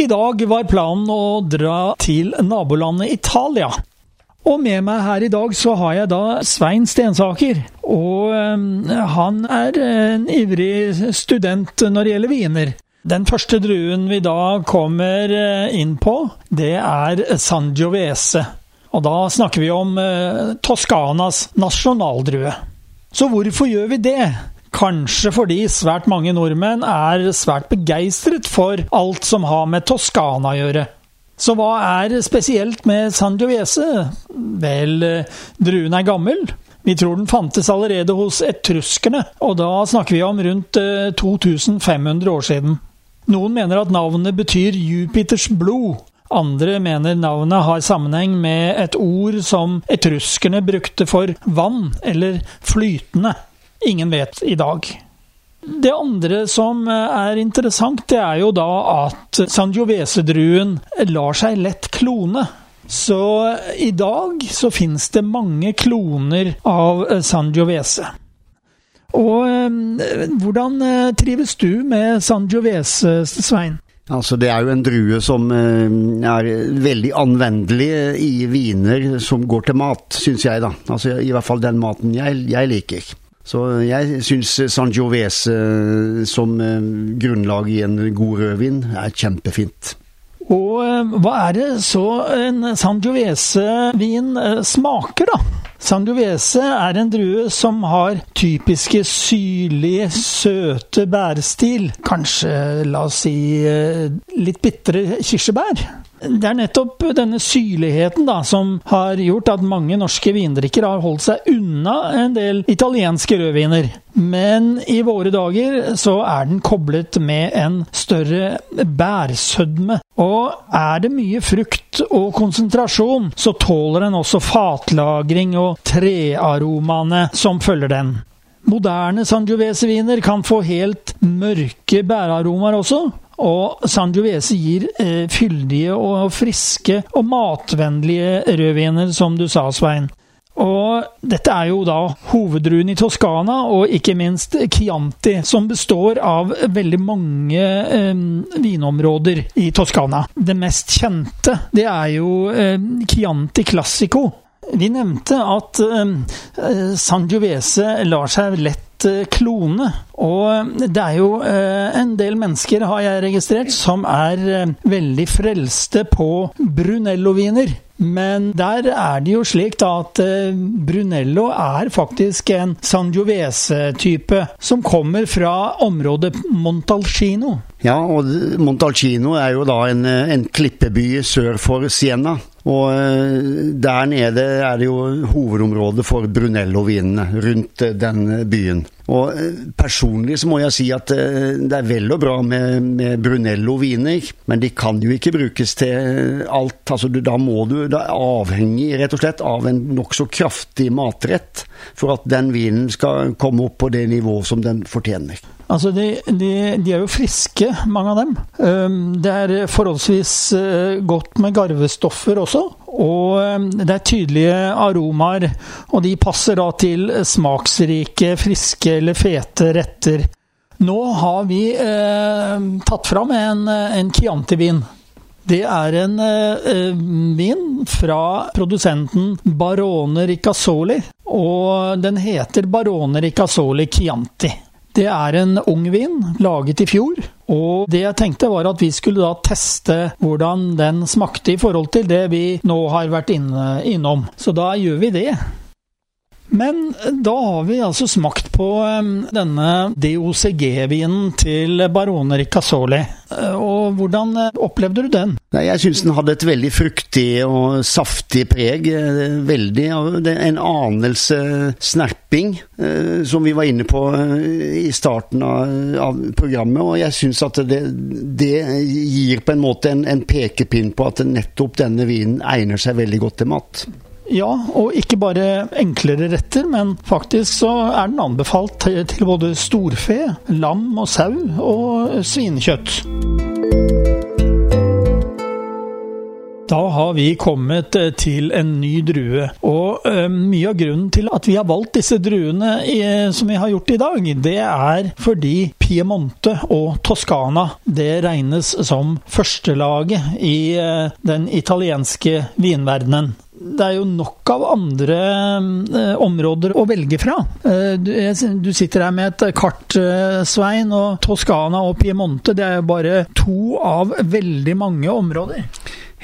I dag var planen å dra til nabolandet Italia. Og med meg her i dag så har jeg da Svein Stensaker. Og øh, han er en ivrig student når det gjelder viner. Den første druen vi da kommer eh, inn på, det er Sangiovese. Og da snakker vi om øh, Toskanas nasjonaldrue. Så hvorfor gjør vi det? Kanskje fordi svært mange nordmenn er svært begeistret for alt som har med Toskana å gjøre. Så hva er spesielt med Sangiovese? Vel, druen er gammel. Vi tror den fantes allerede hos etruskerne, og da snakker vi om rundt 2500 eh, år siden. Noen mener at navnet betyr Jupiters blod. Andre mener navnet har sammenheng med et ord som etruskerne brukte for vann, eller flytende ingen vet i dag. Det andre som er interessant, det er jo da at Sangiovese-druen lar seg lett klone. Så i dag så finnes det mange kloner av Sangiovese. Og eh, hvordan eh, trives du med Sangiovese, Svein? Altså Det er jo en drue som eh, er veldig anvendelig i viner som går til mat, syns jeg, da. Altså I hvert fall den maten jeg, jeg liker. Så jeg syns Sangiovese eh, som eh, grunnlag i en god rødvin er kjempefint. Og eh, hva er det så en Sangiovese-vin smaker, da? Sangiovese er en drue som har typiske syrlige, søte bærestil. Kanskje, la oss si, litt bitre kirsebær. Det er nettopp denne syrligheten da, som har gjort at mange norske vindrikkere har holdt seg unna en del italienske rødviner. Men i våre dager så er den koblet med en større bærsødme. Og er det mye frukt og konsentrasjon, så tåler den også fatlagring og trearomaene som følger den. Moderne Sangiovese-viner kan få helt mørke bærearomaer også, og Sangiovese gir eh, fyldige og friske og matvennlige rødviner, som du sa, Svein. Og dette er jo da hoveddruen i Toskana, og ikke minst Chianti, som består av veldig mange eh, vinområder i Toskana. Det mest kjente, det er jo eh, Chianti Classico. Vi nevnte at eh, Sangiovese lar seg lett Eh, klone. Og det er jo eh, en del mennesker, har jeg registrert, som er eh, veldig frelste på Brunello-viner. Men der er det jo slik da at Brunello er faktisk en Sangiovese-type som kommer fra området Montalcino. Ja, og Montalcino er jo da en, en klippeby sør for Siena. Og eh, der nede er det jo hovedområdet for Brunello-vinene, rundt eh, den byen. Og eh, personlig så må jeg si at det er vel og bra med, med Brunello-viner, men de kan jo ikke brukes til alt. Altså, da må du da avhengig rett og slett av en nokså kraftig matrett for at den vinen skal komme opp på det nivået som den fortjener. Altså, de, de, de, er jo friske, mange av dem. Ehm, det er forholdsvis eh, godt med garvestoffer også. Og ehm, det er tydelige aromaer, og de passer da til smaksrike, friske eller fete retter. Nå har vi eh, tatt fram en, en Chianti-vin. Det er en eh, vin fra produsenten Barone Riccasoli, og den heter Barone Riccasoli Chianti. Det er en ung vin, laget i fjor. Og det jeg tenkte var at vi skulle da teste hvordan den smakte i forhold til det vi nå har vært inne, innom. Så da gjør vi det. Men da har vi altså smakt på denne DOCG-vinen til Barone Riccasoli. Eh, og hvordan eh, opplevde du den? Nei, jeg syns den hadde et veldig fruktig og saftig preg. Eh, veldig En anelse snerping, som vi var inne på i starten av, programmet. Og jeg syns at det, det, gir på en måte en, en pekepinn på at nettopp denne vinen egner seg veldig godt til mat. Ja, og ikke bare enklere retter, men faktisk så er den anbefalt til både storfe, lam og sau og svinekjøtt. Da har vi kommet eh, til en ny drue, og uh, mye av grunnen til at vi har valgt disse druene i, som vi har gjort i dag, det er fordi Piemonte og Toskana det regnes som førstelaget i uh, den italienske vinverdenen det er jo nok av andre eh, områder å velge fra. Eh, du, du, sitter her med et kart, eh, Svein, og Toskana og Piemonte det er jo bare to av veldig mange områder.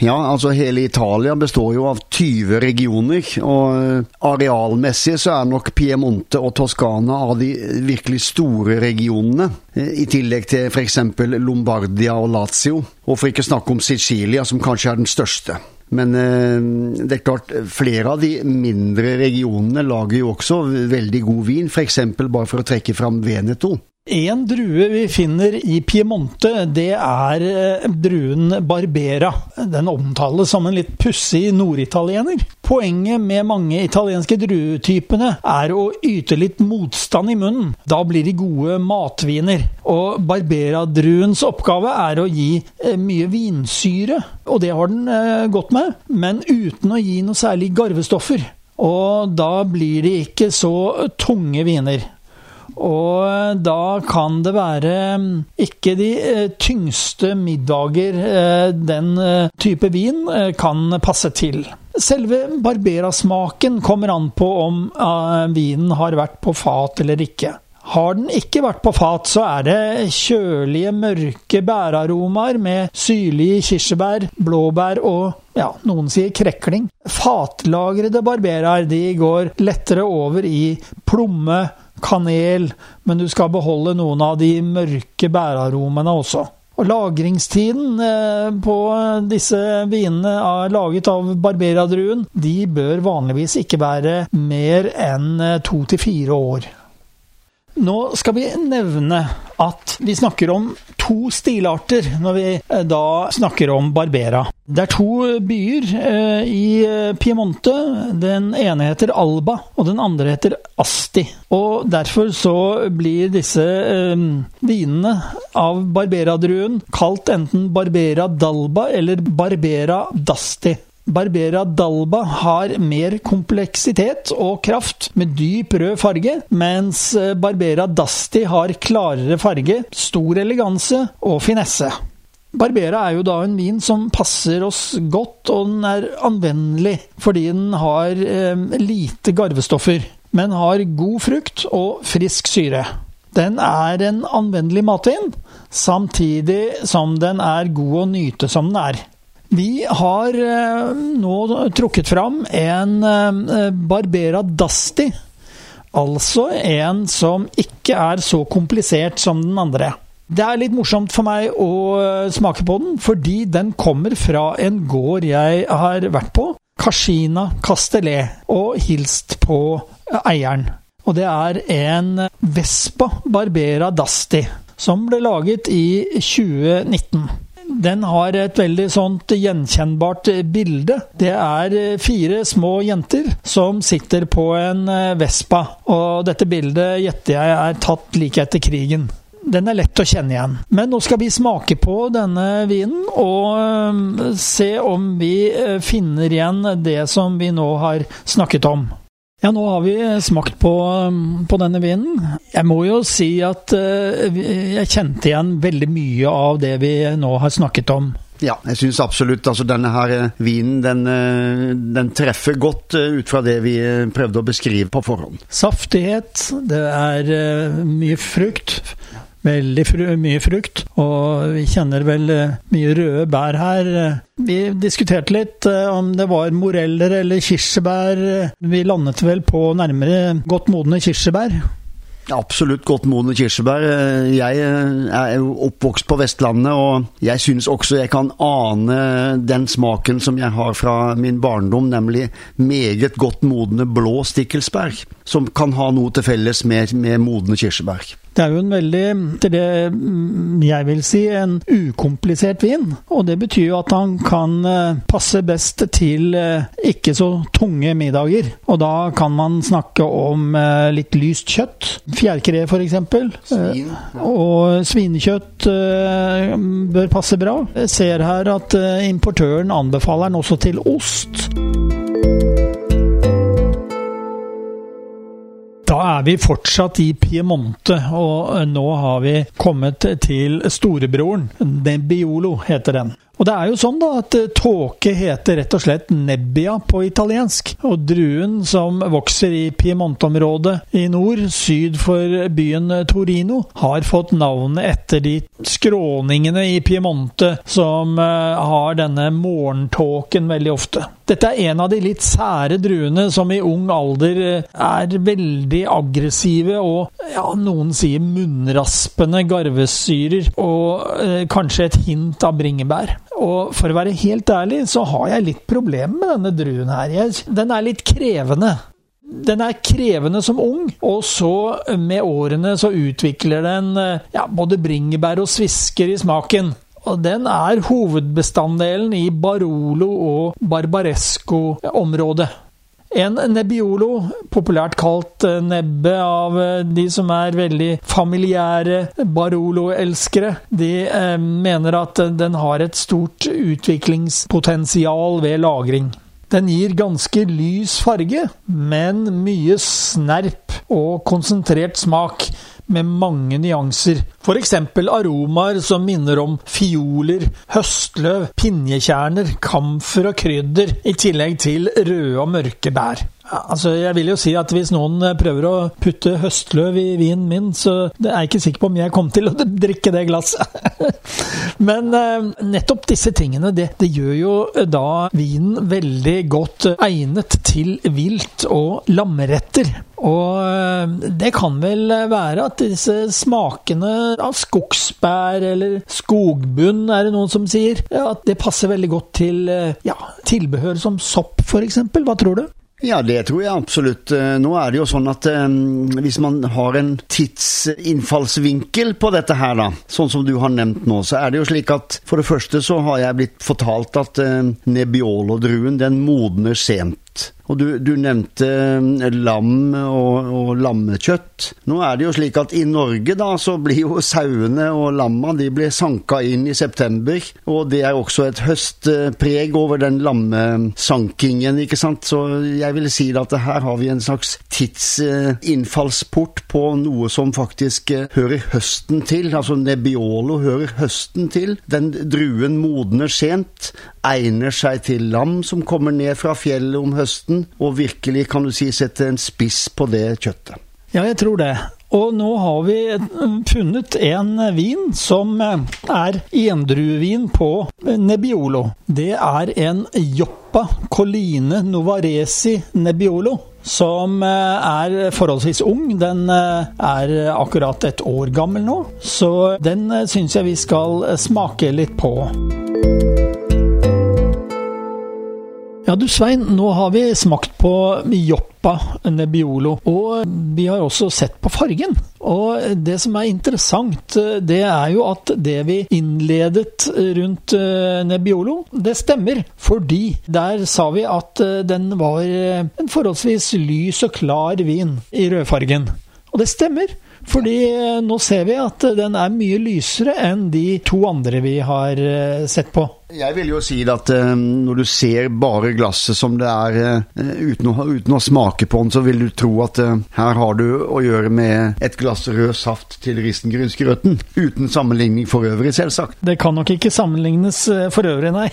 Ja, altså hele Italia består jo av 20 regioner, og eh, arealmessig så er nok Piemonte og Toskana av de virkelig store regionene. Eh, I tillegg til f.eks. Lombardia og Lazio, og for ikke snakke om Sicilia, som kanskje er den største. Men eh, det er klart, flere av de mindre regionene lager jo også veldig god vin, f.eks. bare for å trekke fram Veneto. En drue vi finner i Piemonte, det er eh, druen Barbera. Den omtales som en litt pussig norditaliener. Poenget med mange italienske druetypene er å yte litt motstand i munnen. Da blir de gode matviner. Og Barbera-druens oppgave er å gi eh, mye vinsyre, og det har den eh, godt med, men uten å gi noe særlig garvestoffer. Og da blir de ikke så tunge viner. Og da kan det være mm, ikke de eh, tyngste middager eh, den eh, type vin kan passe til. Selve barberasmaken kommer an på om vinen har vært på fat eller ikke. Har den ikke vært på fat, så er det kjølige, mørke bæraromaer med syrlige kirsebær, blåbær og ja, noen sier krekling. Fatlagrede barberaer de går lettere over i plomme, kanel, men du skal beholde noen av de mørke bæraromene også. Og Lagringstiden eh, på disse vinene er laget av barberadruen, de bør vanligvis ikke være mer enn eh, to til fire år. Nå skal vi nevne at vi snakker om to stilarter når vi eh, da snakker om Barbera. Det er to byer eh, i eh, Piemonte. Den ene heter Alba, og den andre heter Asti. Og derfor så blir disse eh, vinene av Barbera-druen kalt enten Barbera d'Alba eller Barbera d'Asti. Barbera d'Alba har mer kompleksitet og kraft, med dyp rød farge, mens eh, Barbera d'Asti har klarere farge, stor eleganse og finesse. Barbera er jo da en vin som passer oss godt, og den er anvendelig fordi den har eh, lite garvestoffer, men har god frukt og frisk syre. Den er en anvendelig matvin, samtidig som den er god å nyte som den er. Vi har eh, nå trukket fram en eh, Barbera Dusty. Altså en som ikke er så komplisert som den andre. Det er litt morsomt for meg å eh, smake på den, fordi den kommer fra en gård jeg har vært på. Kashina Castellet, og hilst på eieren. Og det er en Vespa Barbera Dusty, som ble laget i 2019 den har et veldig sånt gjenkjennbart bilde. Det er eh, fire små jenter som sitter på en eh, Vespa, og dette bildet gjetter jeg er tatt like etter krigen. Den er lett å kjenne igjen. Men nå skal vi smake på denne vinen og eh, se om vi finner igjen det som vi nå har snakket om. Ja, nå har vi smakt på, på, denne vinen. Jeg må jo si at uh, jeg kjente igjen veldig mye av det vi nå har snakket om. Ja, jeg syns absolutt altså denne her eh, vinen den, eh, den, treffer godt ut fra det vi prøvde å beskrive på forhånd. Saftighet, det er mye frukt veldig fru, mye frukt. Og vi kjenner vel eh, mye røde bær her. Vi diskuterte litt eh, om det var moreller eller kirsebær. Vi landet vel på nærmere godt modne kirsebær. Absolutt godt modne kirsebær. Jeg er jo oppvokst på Vestlandet, og jeg syns også jeg kan ane den smaken som jeg har fra min barndom, nemlig meget godt modne blå stikkelsbær, som kan ha noe til felles med, med modne kirsebær. Det er jo en veldig, til det jeg vil si, en ukomplisert vin. Og det betyr jo at han kan eh, passe best til eh, ikke så tunge middager. Og da kan man snakke om eh, litt lyst kjøtt. Fjærkre, f.eks. Svin. Og svinekjøtt bør passe bra. Jeg ser her at importøren anbefaler den også til ost. Da er vi fortsatt i Piemonte, og nå har vi kommet til storebroren. Nebbiolo heter den. Og det er jo sånn da at eh, tåke heter rett og slett nebbia på italiensk. Og druen som vokser i Piemonte-området i nord, syd for byen Torino, har fått navnet etter de skråningene i Piemonte som eh, har denne morgentåken veldig ofte. Dette er en av de litt sære druene som i ung alder eh, er veldig aggressive og ja, noen sier munnraspende garvesyrer, og eh, kanskje et hint av bringebær. Og for å være helt ærlig, så har jeg litt problemer med denne druen her. Jeg, den er litt krevende. Den er krevende som ung, og så med årene så utvikler den eh, ja, både bringebær og svisker i smaken. Og den er hovedbestanddelen i Barolo og Barbaresco-området. En nebbiolo, populært kalt eh, nebbe av eh, de som er veldig familiære Barolo-elskere, de eh, mener at den har et stort utviklingspotensial ved lagring. Den gir ganske lys farge, men mye snerp og konsentrert smak med mange nyanser. F.eks. aromaer som minner om fioler, høstløv, pinjekjerner, kamfer og krydder, i tillegg til røde og mørke bær. Altså, jeg vil jo si at hvis noen prøver å putte høstløv i vinen min, så er jeg ikke sikker på om jeg kommer til å drikke det glasset. Men eh, nettopp disse tingene, det, det, gjør jo da vinen veldig godt egnet til vilt og lammeretter. Og eh, det kan vel være at disse smakene av skogsbær eller skogbunn, er det noen som sier, at det passer veldig godt til eh, ja, tilbehør som sopp, f.eks. Hva tror du? Ja, det tror jeg absolutt. Eh, nå er det jo sånn at um, hvis man har en tidsinnfallsvinkel på dette her, da, sånn som du har nevnt nå, så er det jo slik at for det første så har jeg blitt fortalt at uh, Nebbiolo-druen den modner sent. Og du, du nevnte eh, lam og, og, lammekjøtt. Nå er det jo slik at i Norge da, så blir jo sauene og lamma de blir sanka inn i september. Og det er også et høstpreg over den lammesankingen, ikke sant. Så jeg vil si at her har vi en slags tidsinnfallsport på noe som faktisk eh, hører høsten til. Altså Nebbiolo hører høsten til. Den druen modner sent, egner seg til lam som kommer ned fra fjellet om høsten og virkelig, kan du si, sette en spiss på det kjøttet. Ja, jeg tror det. Og nå har vi funnet en vin som er endruevin på Nebbiolo. Det er en Joppa Colline Novaresi Nebbiolo. Som er forholdsvis ung. Den er akkurat et år gammel nå. Så den syns jeg vi skal smake litt på. Ja du Svein, nå har vi smakt på Joppa Nebbiolo, og vi har også sett på fargen. Og det som er interessant, det er jo at det vi innledet rundt eh, Nebbiolo, det stemmer. Fordi der sa vi at eh, den var eh, en forholdsvis lys og klar vin i rødfargen. Og det stemmer. Fordi nå ser vi at den er mye lysere enn de to andre vi har sett på. Jeg vil jo si at uh, når du ser bare glasset som det er, uh, uten, å, uten, å, smake på den, så vil du tro at uh, her har du å gjøre med et glass rød saft til risengrynsgrøten. Uten sammenligning for øvrig, selvsagt. Det kan nok ikke sammenlignes for øvrig, nei.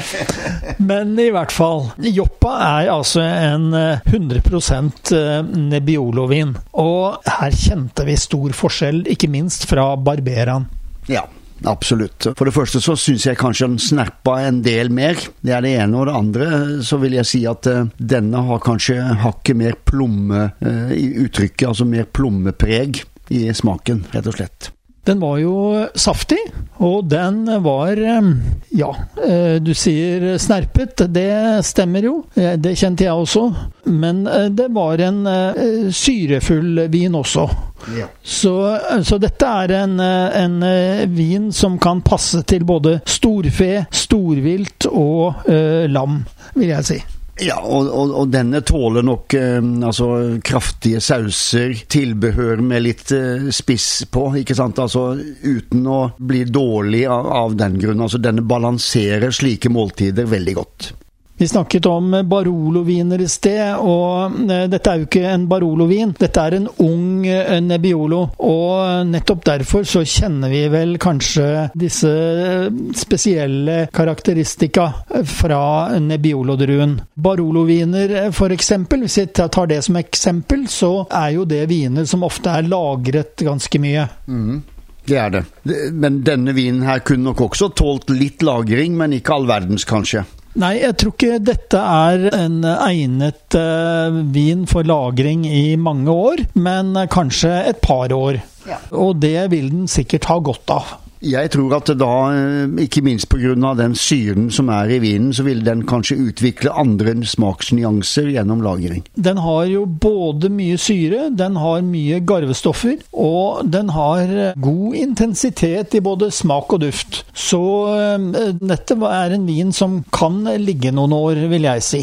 Men i hvert fall. Joppa er altså en 100 Nebbiolo-vin. Og her kjente vi stor forskjell, ikke minst fra Barberaen. Ja, Absolutt. For det første så syns jeg kanskje han snerpa en del mer. Det er det ene. Og det andre så vil jeg si at uh, denne har kanskje hakket mer plomme uh, i uttrykket, altså mer plommepreg i smaken, rett og slett. Den var jo saftig, og den var eh, Ja, du sier snerpet. Det stemmer jo. Det kjente jeg også. Men det var en syrefull vin også. Ja. Så, så, dette er en, en, vin som kan passe til både storfe, storvilt og uh, lam, vil jeg si. Ja, og, og, og, denne tåler nok eh, altså kraftige sauser, tilbehør med litt eh, spiss på, ikke sant. Altså uten å bli dårlig av, av den grunn. Altså denne balanserer slike måltider veldig godt. Vi snakket om Barolo-viner i sted, og eh, dette er jo ikke en Barolo-vin. Dette er en ung eh, Nebbiolo, og nettopp derfor så kjenner vi vel kanskje disse spesielle karakteristika fra Nebbiolo-druen. Barolo-viner f.eks., hvis jeg tar det som eksempel, så er jo det viner som ofte er lagret ganske mye. Mm. Det er det. Men denne vinen her kunne nok også tålt litt lagring, men ikke all verdens, kanskje. Nei, jeg tror ikke dette er en egnet uh, vin for lagring i mange år, men kanskje et par år. Ja. Og det vil den sikkert ha godt av. Jeg tror at da, eh, ikke minst pga. den syren som er i vinen, så vil den kanskje utvikle andre smaksnyanser gjennom lagring. Den har jo både mye syre, den har mye garvestoffer, og den har god intensitet i både smak og duft. Så uh, dette er en vin som kan ligge noen år, vil jeg si.